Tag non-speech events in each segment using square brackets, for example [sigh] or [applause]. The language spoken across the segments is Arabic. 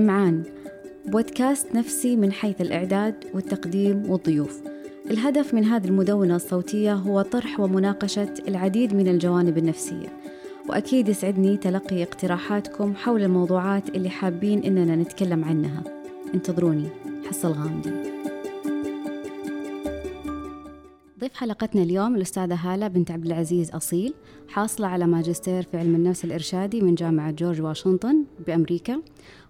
إمعان بودكاست نفسي من حيث الإعداد والتقديم والضيوف. الهدف من هذه المدونة الصوتية هو طرح ومناقشة العديد من الجوانب النفسية وأكيد يسعدني تلقي اقتراحاتكم حول الموضوعات اللي حابين إننا نتكلم عنها. انتظروني. حصل غامدي ضيف حلقتنا اليوم؟ الأستاذة هالة بنت عبد العزيز أصيل حاصلة على ماجستير في علم النفس الإرشادي من جامعة جورج واشنطن بأمريكا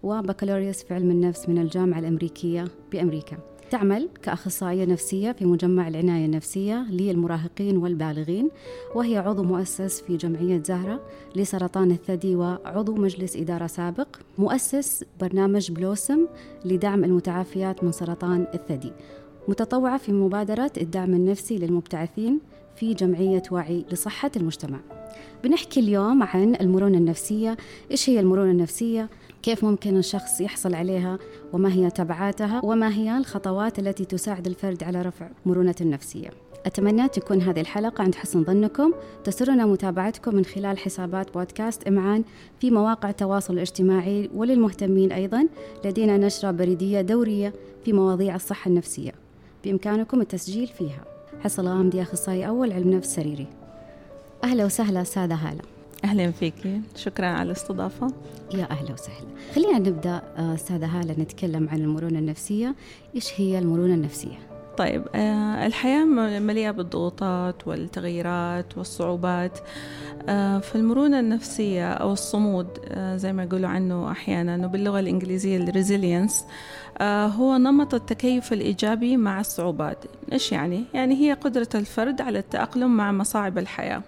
وبكالوريوس في علم النفس من الجامعة الأمريكية بأمريكا. تعمل كأخصائية نفسية في مجمع العناية النفسية للمراهقين والبالغين وهي عضو مؤسس في جمعية زهرة لسرطان الثدي وعضو مجلس إدارة سابق مؤسس برنامج بلوسم لدعم المتعافيات من سرطان الثدي. متطوعة في مبادرة الدعم النفسي للمبتعثين في جمعية وعي لصحة المجتمع. بنحكي اليوم عن المرونة النفسية إيش هي المرونة النفسية؟ كيف ممكن الشخص يحصل عليها؟ وما هي تبعاتها؟ وما هي الخطوات التي تساعد الفرد على رفع مرونته النفسية؟ أتمنى تكون هذه الحلقة عند حسن ظنكم. تسرنا متابعتكم من خلال حسابات بودكاست إمعان في مواقع التواصل الاجتماعي وللمهتمين أيضا. لدينا نشرة بريدية دورية في مواضيع الصحة النفسية. بإمكانكم التسجيل فيها. حصل غامدي أخصائي أول علم نفس سريري. أهلا وسهلا أستاذة هالة. أهلا فيك. شكرا على الاستضافة. يا أهلا وسهلا. خلينا نبدأ أستاذة هالة نتكلم عن المرونة النفسية. إيش هي المرونة النفسية؟ طيب آه الحياة مليئة بالضغوطات والتغييرات والصعوبات آه فالمرونة النفسية أو الصمود آه زي ما يقولوا عنه أحيانا وباللغة الإنجليزية الريزيلينس هو نمط التكيف الإيجابي مع الصعوبات. إيش يعني؟ يعني هي قدرة الفرد على التأقلم مع مصاعب الحياة.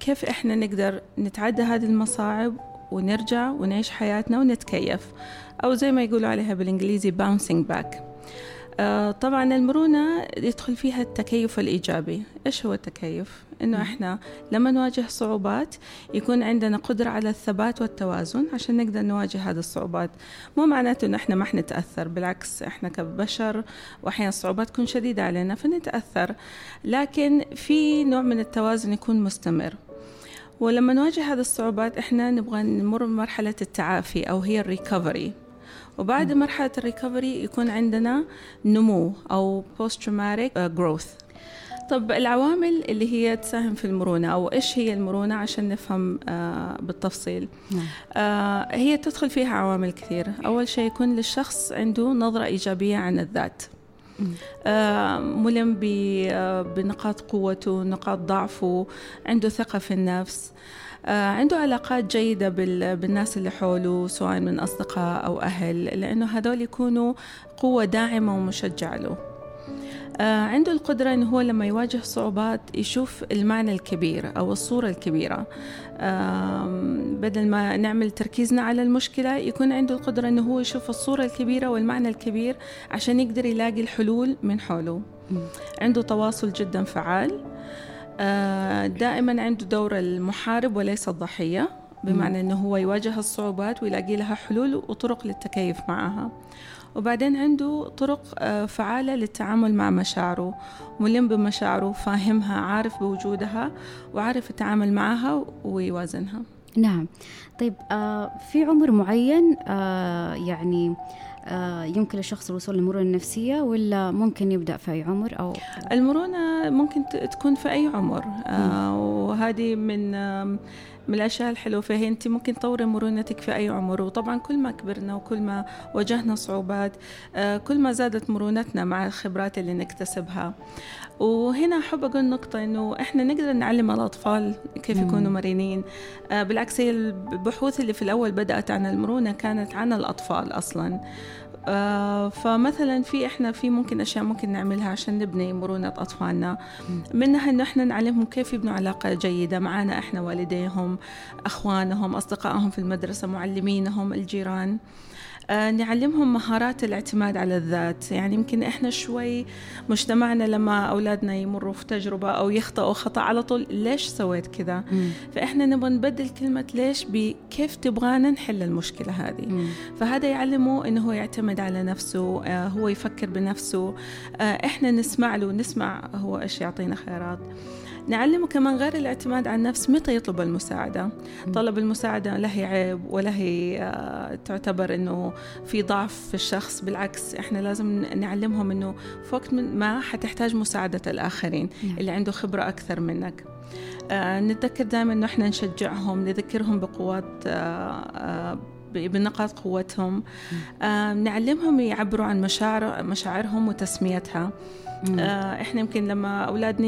كيف إحنا نقدر نتعدى هذه المصاعب ونرجع ونعيش حياتنا ونتكيف؟ أو زي ما يقولوا عليها بالإنجليزي bouncing back. طبعا المرونة يدخل فيها التكيف الإيجابي. إيش هو التكيف؟ إنه إحنا لما نواجه صعوبات يكون عندنا قدرة على الثبات والتوازن عشان نقدر نواجه هذه الصعوبات. مو معناته إنه إحنا ما حنتأثر بالعكس إحنا كبشر وأحيانا الصعوبات تكون شديدة علينا فنتأثر. لكن في نوع من التوازن يكون مستمر. ولما نواجه هذه الصعوبات إحنا نبغى نمر بمرحلة التعافي أو هي ال recovery وبعد مرحلة ال recovery يكون عندنا نمو أو post traumatic growth. طب العوامل اللي هي تساهم في المرونة أو إيش هي المرونة عشان نفهم آه بالتفصيل. نعم. آه هي تدخل فيها عوامل كثير. أول شيء يكون للشخص عنده نظرة إيجابية عن الذات. آه ملم بنقاط قوته نقاط ضعفه عنده ثقة في النفس. آه، عنده علاقات جيدة بالناس اللي حوله سواء من أصدقاء أو أهل لأنه هذول يكونوا قوة داعمة ومشجعة له. آه، عنده القدرة أنه هو لما يواجه صعوبات يشوف المعنى الكبير أو الصورة الكبيرة. بدل ما نعمل تركيزنا على المشكلة يكون عنده القدرة أنه هو يشوف الصورة الكبيرة والمعنى الكبير عشان يقدر يلاقي الحلول من حوله. عنده تواصل جدا فعال. آه، دائما عنده دور المحارب وليس الضحية بمعنى أنه هو يواجه الصعوبات ويلاقي لها حلول وطرق للتكيف معها. وبعدين عنده طرق آه، فعالة للتعامل مع مشاعره. ملم بمشاعره فاهمها عارف بوجودها وعارف يتعامل معها ويوازنها. نعم. طيب آه في عمر معين آه يعني آه، يمكن للشخص الوصول للمرونة النفسية ولا ممكن يبدأ في أي عمر أو المرونة ممكن تكون في أي عمر. آه وهذه من من الأشياء الحلوة. فهي أنت ممكن تطوري مرونتك في أي عمر. وطبعا كل ما كبرنا وكل ما واجهنا صعوبات آه كل ما زادت مرونتنا مع الخبرات اللي نكتسبها. وهنا أحب أقول نقطة إنه إحنا نقدر نعلم الأطفال كيف يكونوا مرنين آه بالعكس هي البحوث اللي في الأول بدأت عن المرونة كانت عن الأطفال أصلا. آه فمثلا في إحنا في ممكن أشياء ممكن نعملها عشان نبني مرونة أطفالنا. منها إنه إحنا نعلمهم كيف يبنوا علاقة جيدة معنا إحنا والديهم أخوانهم أصدقائهم في المدرسة معلمينهم الجيران. آه، نعلمهم مهارات الاعتماد على الذات. يعني يمكن إحنا شوي مجتمعنا لما أولادنا يمروا في تجربة أو يخطئوا خطأ على طول ليش سويت كذا؟ فإحنا نبغى نبدل كلمة ليش بكيف تبغانا نحل المشكلة هذه. مم. فهذا يعلمه إنه هو يعتمد على نفسه آه، هو يفكر بنفسه. آه، إحنا نسمع له نسمع هو إيش يعطينا خيارات. نعلمه كمان غير الاعتماد على النفس متى يطلب المساعدة. طلب المساعدة لا هي عيب ولا هي آه، تعتبر أنه في ضعف في الشخص بالعكس إحنا لازم نعلمهم أنه في وقت ما حتحتاج مساعدة الآخرين نعم. اللي عنده خبرة أكثر منك. آه نتذكر دائما إنه إحنا نشجعهم نذكرهم بقوات آه بنقاط قوتهم. نعلمهم يعبروا عن مشاعر مشاعرهم وتسميتها. آه إحنا يمكن لما أولادنا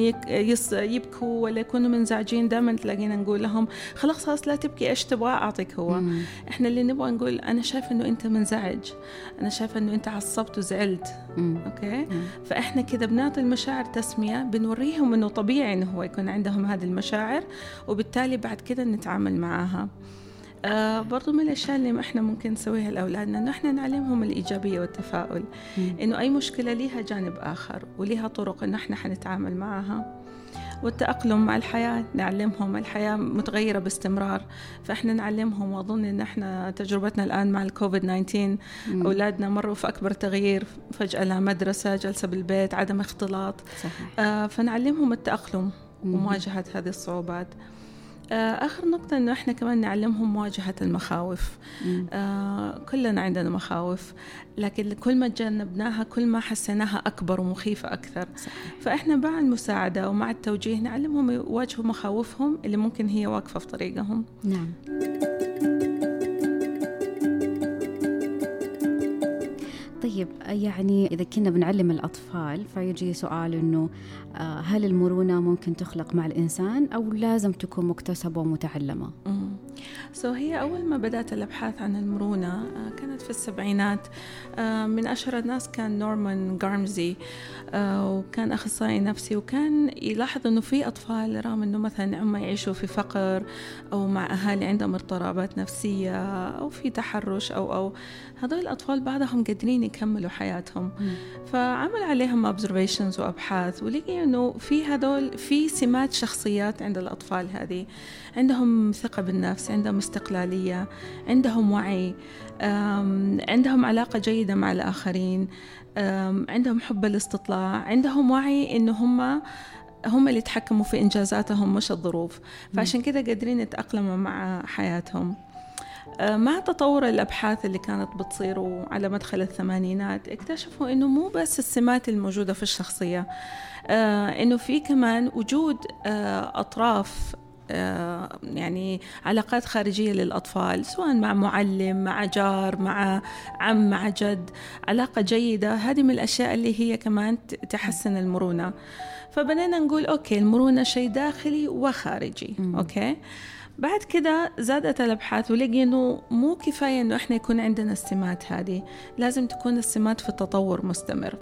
يبكوا ولا يكونوا منزعجين دائما تلاقينا نقول لهم خلاص خلاص لا تبكي إيش تبغى أعطيك هو مم. إحنا اللي نبغى نقول أنا شايفة إنه أنت منزعج أنا شايفة إنه أنت عصبت وزعلت مم. أوكي مم. فإحنا كذا بنعطي المشاعر تسمية بنوريهم إنه طبيعي إنه هو يكون عندهم هذه المشاعر وبالتالي بعد كده نتعامل معاها آه برضو من الأشياء اللي إحنا ممكن نسويها لأولادنا إنه إحنا نعلمهم الإيجابية والتفاؤل. إنه أي مشكلة ليها جانب آخر وليها طرق إنه إحنا حنتعامل معها. والتأقلم مع الحياة نعلمهم الحياة متغيرة باستمرار. فإحنا نعلمهم وأظن إن إحنا تجربتنا الآن مع الكوفيد 19 أولادنا مروا في أكبر تغيير فجأة لا مدرسة جلسة بالبيت عدم اختلاط. صحيح. آه فنعلمهم التأقلم ومواجهة هذه الصعوبات. آخر نقطة إنه إحنا كمان نعلمهم مواجهة المخاوف. آه كلنا عندنا مخاوف لكن كل ما تجنبناها كل ما حسيناها أكبر ومخيفة أكثر. صحيح. فإحنا مع المساعدة ومع التوجيه نعلمهم يواجهوا مخاوفهم اللي ممكن هي واقفة في طريقهم. نعم. طيب يعني إذا كنا بنعلم الأطفال فيجي سؤال إنه آه، هل المرونة ممكن تخلق مع الإنسان أو لازم تكون مكتسبة ومتعلمة؟ سو so هي أول ما بدأت الأبحاث عن المرونة آه، كانت في السبعينات آه، من أشهر الناس كان نورمان جارمزي وكان أخصائي نفسي وكان يلاحظ إنه في أطفال رغم إنه مثلا هم يعيشوا في فقر أو مع أهالي عندهم اضطرابات نفسية أو في تحرش أو أو هذول الأطفال بعضهم قادرين يكملوا حياتهم. فعمل عليهم observations وأبحاث ولقي إنه في هذول في سمات شخصيات عند الأطفال هذه. عندهم ثقة بالنفس عندهم استقلالية عندهم وعي عندهم علاقة جيدة مع الآخرين عندهم حب الاستطلاع عندهم وعي إنه هم هم اللي يتحكموا في إنجازاتهم مش الظروف. فعشان كده قادرين يتأقلموا مع حياتهم. مع تطور الأبحاث اللي كانت بتصير على مدخل الثمانينات اكتشفوا أنه مو بس السمات الموجودة في الشخصية آه، أنه في كمان وجود آه، أطراف يعني علاقات خارجية للأطفال سواء مع معلم مع جار مع عم مع جد علاقة جيدة. هذه من الأشياء اللي هي كمان تحسن المرونة. فبدينا نقول okay المرونة شيء داخلي وخارجي. okay؟ بعد كده زادت الأبحاث ولقي إنه مو كفاية إنه إحنا يكون عندنا السمات هذه لازم تكون السمات في تطور مستمر.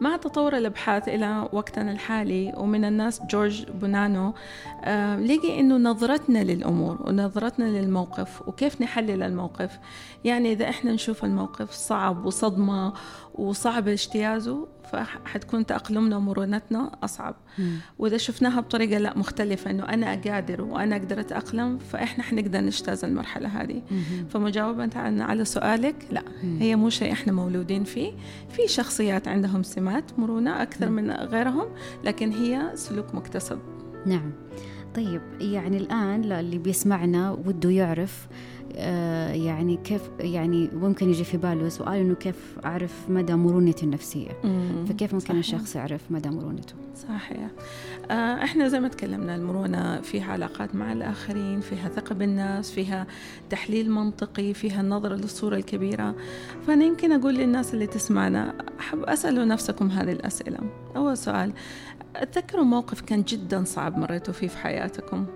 مع تطور الأبحاث إلى وقتنا الحالي ومن الناس جورج بونانو آه لقي إنه نظرتنا للأمور ونظرتنا للموقف وكيف نحلل الموقف. يعني إذا إحنا نشوف الموقف صعب وصدمة وصعب اجتيازه فحتكون تأقلمنا ومرونتنا أصعب مم. وإذا شفناها بطريقة لا مختلفة إنه أنا قادر وأنا أقدر أتأقلم فإحنا حنقدر نجتاز المرحلة هذه مم. فمجاوبة على سؤالك لا مم. هي مو شيء إحنا مولودين فيه في شخصيات عندهم سمات مرونة أكثر مم. من غيرهم لكن هي سلوك مكتسب نعم طيب يعني الآن اللي بيسمعنا وده يعرف آه، يعني كيف يعني ممكن يجي في باله سؤال إنه كيف أعرف مدى مرونتي النفسية؟ فكيف ممكن صحيح. الشخص يعرف مدى مرونته؟ صحيح. آه، إحنا زي ما تكلمنا المرونة فيها علاقات مع الآخرين فيها ثقة بالناس فيها تحليل منطقي فيها النظرة للصورة الكبيرة. فأنا يمكن أقول للناس اللي تسمعنا أحب أسألوا نفسكم هذه الأسئلة. أول سؤال تذكروا موقف كان جدا صعب مريتوا فيه في حياتكم.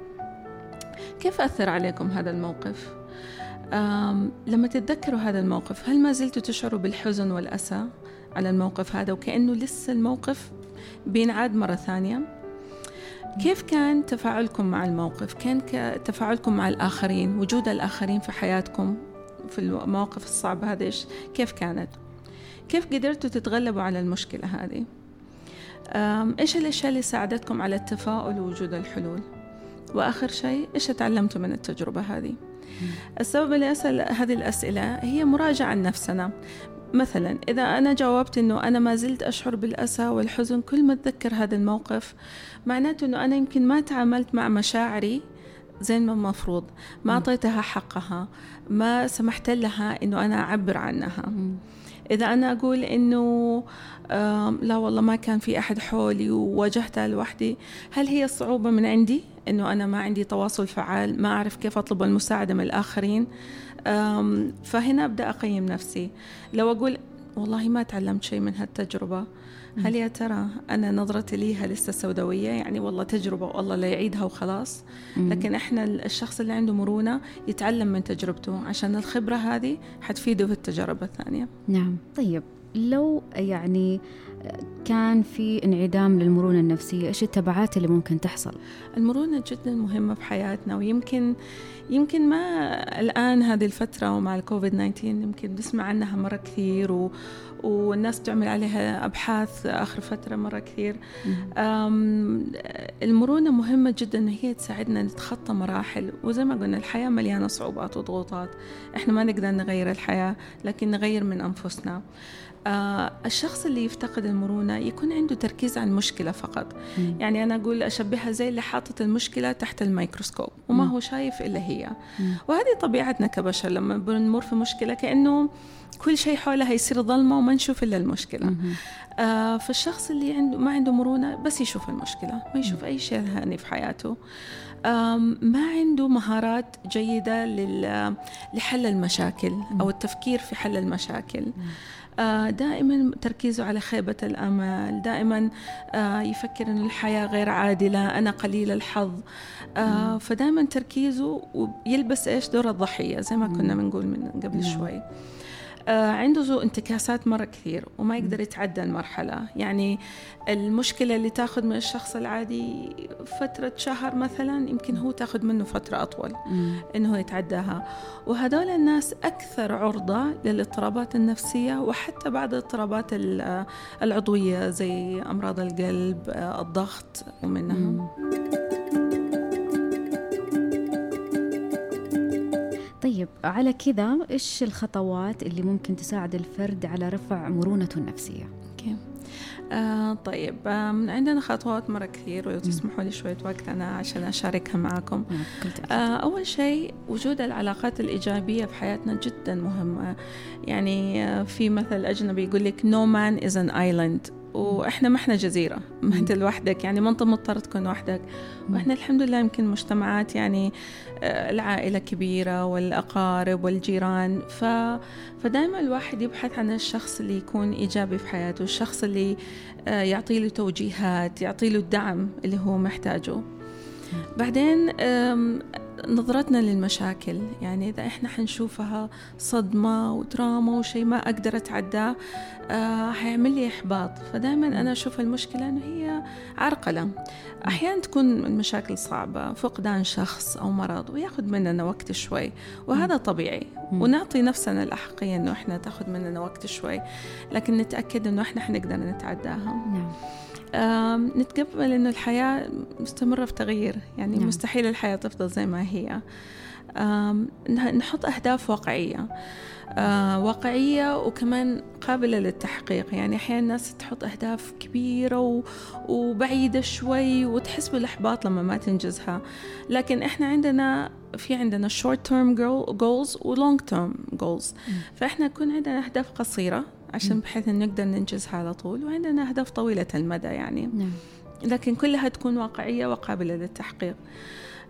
كيف أثر عليكم هذا الموقف؟ لما تتذكروا هذا الموقف هل ما زلتوا تشعروا بالحزن والأسى على الموقف هذا وكأنه لسه الموقف بينعاد مرة ثانية؟ كيف كان تفاعلكم مع الموقف؟ كان تفاعلكم مع الآخرين وجود الآخرين في حياتكم في المواقف الصعبة هذه كيف كانت؟ كيف قدرتوا تتغلبوا على المشكلة هذه؟ إيش الأشياء اللي ساعدتكم على التفاؤل ووجود الحلول؟ وآخر شيء إيش تعلمتوا من التجربة هذه؟ السبب اللي أسأل هذه الأسئلة هي مراجعة عن نفسنا فمثلا إذا أنا جاوبت أنه أنا ما زلت أشعر بالأسى والحزن كل ما أتذكر هذا الموقف معناته أنه أنا يمكن ما تعاملت مع مشاعري زي ما المفروض ما أعطيتها حقها ما سمحت لها أنه أنا أعبر عنها. إذا أنا أقول إنه لا والله ما كان في أحد حولي وواجهتها لوحدي هل هي الصعوبة من عندي؟ إنه أنا ما عندي تواصل فعال ما أعرف كيف أطلب المساعدة من الآخرين. فهنا أبدأ أقيم نفسي. لو أقول والله ما تعلمت شيء من هالتجربة. هل يا ترى أنا نظرتي ليها لسه سوداوية؟ يعني والله تجربة والله لا يعيدها وخلاص. لكن إحنا الشخص اللي عنده مرونة يتعلم من تجربته. عشان الخبرة هذه حتفيده في التجارب الثانية. نعم. طيب لو يعني كان في انعدام للمرونة النفسية. إيش التبعات اللي ممكن تحصل؟ المرونة جدا مهمة في حياتنا ويمكن يمكن ما الآن هذه الفترة ومع الكوفيد 19 يمكن بنسمع عنها مرة كثير و والناس تعمل عليها أبحاث آخر فترة مرة كثير. المرونة مهمة جدا هي تساعدنا نتخطى مراحل وزي ما قلنا الحياة مليانة صعوبات وضغوطات. إحنا ما نقدر نغير الحياة لكن نغير من أنفسنا. آه الشخص اللي يفتقد المرونة يكون عنده تركيز على المشكلة فقط. مم. يعني أنا أقول أشبهها زي اللي حاطط المشكلة تحت الميكروسكوب وما مم. هو شايف إلا هي. مم. وهذه طبيعتنا كبشر لما بنمر في مشكلة كأنه كل شيء حولها يصير ظلمة وما نشوف إلا المشكلة. آه فالشخص اللي عنده ما عنده مرونة بس يشوف المشكلة ما يشوف أي شيء ثاني في حياته. ما عنده مهارات جيدة لحل المشاكل أو التفكير في حل المشاكل. آه، دائما تركيزه على خيبة الأمل دائما آه، يفكر أن الحياة غير عادلة أنا قليل الحظ. آه، فدائما تركيزه يلبس إيش؟ دور الضحية زي ما كنا بنقول من قبل نعم. شوي. آه، عنده انتكاسات مرة كثير وما يقدر يتعدى المرحلة. يعني المشكلة اللي تاخذ من الشخص العادي فترة شهر مثلا يمكن هو تاخذ منه فترة أطول إنه يتعداها. وهذول الناس أكثر عرضة للاضطرابات النفسية وحتى بعض الاضطرابات العضوية زي أمراض القلب آه، الضغط ومنها. طيب على كذا إيش الخطوات اللي ممكن تساعد الفرد على رفع مرونته النفسية؟ أوكي. آه طيب آه عندنا خطوات مرة كثير ولو تسمحوا لي شوية وقت أنا عشان أشاركها معكم آه أول شيء وجود العلاقات الإيجابية في حياتنا جدا مهمة. يعني آه في مثل أجنبي يقول لك no man is an island. وإحنا ما إحنا جزيرة. ما أنت لوحدك يعني ما انت مضطر تكون وحدك. وإحنا الحمد لله يمكن مجتمعات يعني آه، العائلة كبيرة والأقارب والجيران. ف فدائما الواحد يبحث عن الشخص اللي يكون إيجابي في حياته الشخص اللي آه، يعطي له توجيهات يعطي له الدعم اللي هو محتاجه. بعدين نظرتنا للمشاكل. يعني إذا إحنا حنشوفها صدمة وتراما وشيء ما أقدر أتعداه آه حيعمل لي إحباط. فدائما أنا أشوف المشكلة أنه هي عرقلة. أحيانا تكون المشاكل صعبة فقدان شخص أو مرض وياخذ مننا وقت شوي وهذا طبيعي. ونعطي نفسنا الأحقية أنه إحنا تاخذ مننا وقت شوي لكن نتأكد أنه إحنا حنقدر نتعداها. نعم. نتقبل إنه الحياة مستمرة في تغيير. يعني نعم. مستحيل الحياة تفضل زي ما هي. نحط أهداف واقعية. آه واقعية وكمان قابلة للتحقيق. يعني أحيانا الناس تحط أهداف كبيرة. وبعيدة شوي وتحس بالإحباط لما ما تنجزها. لكن إحنا عندنا في عندنا short term goals و long term goals. فإحنا يكون عندنا أهداف قصيرة. عشان بحيث إن نقدر ننجزها على طول وعندنا أهداف طويلة المدى يعني. نعم. لكن كلها تكون واقعية وقابلة للتحقيق.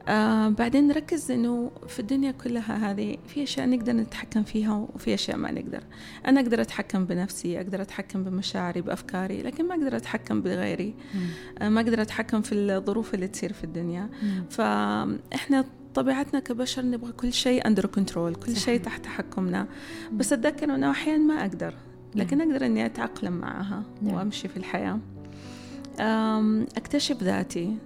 آه بعدين نركز إنه في الدنيا كلها هذه في أشياء نقدر نتحكم فيها وفي أشياء ما نقدر. أنا أقدر أتحكم بنفسي أقدر أتحكم بمشاعري بأفكاري لكن ما أقدر أتحكم بغيري. آه ما أقدر أتحكم في الظروف اللي تصير في الدنيا. فاحنا طبيعتنا كبشر نبغى كل شيء under control كل. شيء تحت تحكمنا. بس أتذكر إنه أحيانا ما أقدر. لكن أقدر إني أتأقلم معها نعم. وأمشي في الحياة. أكتشف ذاتي.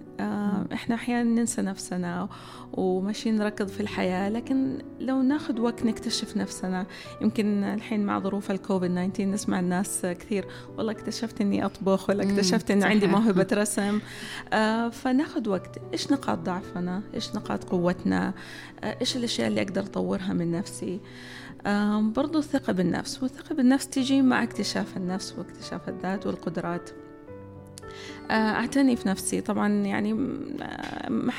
إحنا أحيانا ننسى نفسنا وماشيين نركض في الحياة لكن لو ناخذ وقت نكتشف نفسنا. يمكن الحين مع ظروف الكوفيد 19 نسمع الناس كثير والله اكتشفت إني أطبخ ولا اكتشفت انه عندي موهبة [laughs] رسم. فناخذ وقت. إيش نقاط ضعفنا؟ إيش نقاط قوتنا؟ إيش الأشياء اللي أقدر أطورها من نفسي؟ برضو الثقة بالنفس والثقة بالنفس تجي مع اكتشاف النفس واكتشاف الذات والقدرات. آه، أعتني في نفسي. طبعا يعني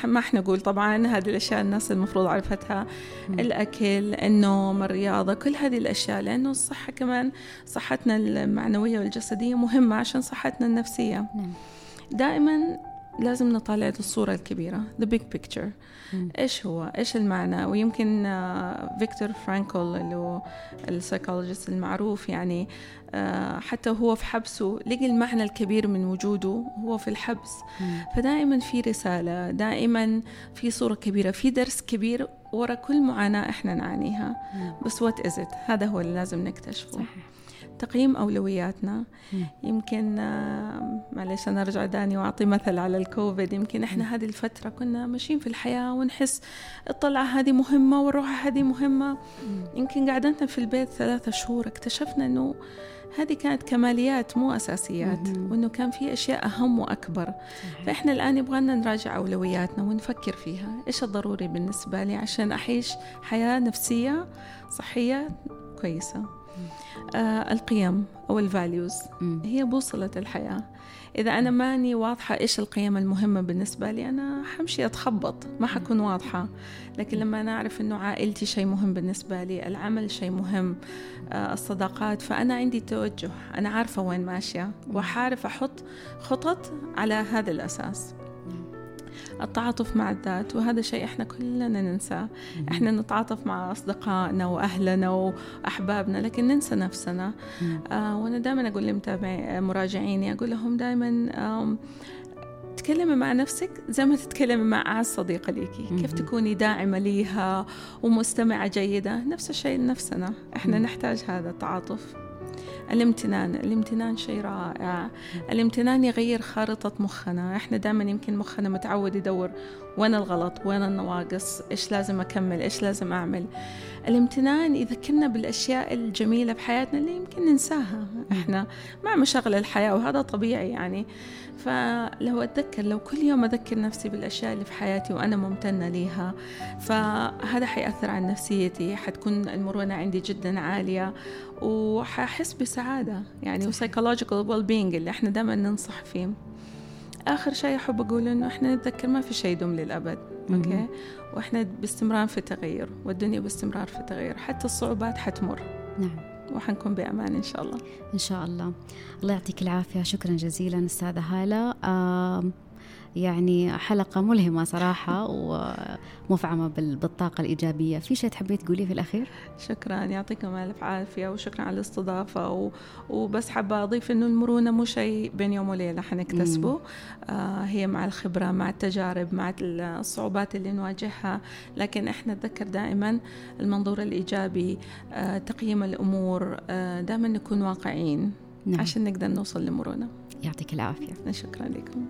ما إحنا نقول طبعا هذه الأشياء الناس المفروض عرفتها. الأكل النوم الرياضة كل هذه الأشياء لأنه الصحة كمان صحتنا المعنوية والجسدية مهمة عشان صحتنا النفسية. نعم. دائما لازم نطالع الصورة الكبيرة the big picture م. إيش هو إيش المعنى ويمكن آه، فيكتور فرانكل اللي هو ال psychologist المعروف يعني آه، حتى هو في حبسه لقي المعنى الكبير من وجوده هو في الحبس م. فدائما في رسالة دائما في صورة كبيرة في درس كبير ورا كل معاناة إحنا نعانيها م. بس وات إز هذا هو اللي لازم نكتشفه صحيح. تقييم أولوياتنا. يمكن آه، معلش أنا أرجع داني وأعطي مثل على الكوفيد. يمكن إحنا هذه الفترة كنا ماشيين في الحياة ونحس الطلعة هذه مهمة والروحة هذه مهمة. يمكن قعدتنا في البيت ثلاثة شهور اكتشفنا أنه هذه كانت كماليات مو أساسيات وأنه كان في أشياء أهم وأكبر. فإحنا الآن يبغانا نراجع أولوياتنا ونفكر فيها. إيش الضروري بالنسبة لي عشان أعيش حياة نفسية صحية كويسة؟ آه القيم أو الفاليوز هي بوصلة الحياة. إذا أنا ماني واضحة إيش القيم المهمة بالنسبة لي أنا حمشي أتخبط ما حكون واضحة. لكن لما أنا أعرف أنه عائلتي شيء مهم بالنسبة لي العمل شيء مهم آه الصداقات فأنا عندي توجه. أنا عارفة وين ماشية. وحارف أحط خطط على هذا الأساس. التعاطف مع الذات وهذا شيء إحنا كلنا ننساه. إحنا نتعاطف مع أصدقائنا وأهلنا وأحبابنا لكن ننسى نفسنا. آه وأنا دائما أقول لمراجعيني أقول لهم دائما تكلمي مع نفسك زي ما تتكلمي مع أعز صديقة ليكي. كيف تكوني داعمة ليها ومستمعة جيدة؟ نفس الشيء لنفسنا. إحنا نحتاج هذا التعاطف. الامتنان الامتنان شيء رائع. الامتنان يغير خارطة مخنا. إحنا دائما يمكن مخنا متعود يدور وين الغلط وين النواقص إيش لازم أكمل إيش لازم أعمل. الامتنان يذكرنا بالأشياء الجميلة بحياتنا اللي يمكن ننساها. إحنا مع مشاغل الحياة وهذا طبيعي يعني. فلو أتذكر لو كل يوم أذكر نفسي بالأشياء اللي في حياتي وأنا ممتنة ليها فهذا حيأثر على نفسيتي حتكون المرونة عندي جدا عالية وححس بسعادة يعني و psychological well being اللي إحنا دائما ننصح فيه. آخر شيء أحب أقول إنه إحنا نتذكر ما في شيء يدوم للأبد okay؟ وإحنا باستمرار في تغير والدنيا باستمرار في تغير حتى الصعوبات حتمر. نعم. وحنكون بأمان إن شاء الله. إن شاء الله. الله يعطيك العافية. شكرا جزيلا أستاذة هالة. آه يعني حلقة ملهمة صراحة ومفعمة بالطاقة الإيجابية. في شيء تحبي تقوليه في الأخير؟ شكرا يعطيكم ألف عافية وشكرا على الاستضافة و... وبس حابة أضيف أنه المرونة مو شيء بين يوم وليلة حنكتسبه آه هي مع الخبرة مع التجارب مع الصعوبات اللي نواجهها. لكن إحنا نتذكر دائما المنظور الإيجابي آه تقييم الأمور آه دائما نكون واقعيين نعم. عشان نقدر نوصل لمرونة. يعطيك العافية. شكرا لكم.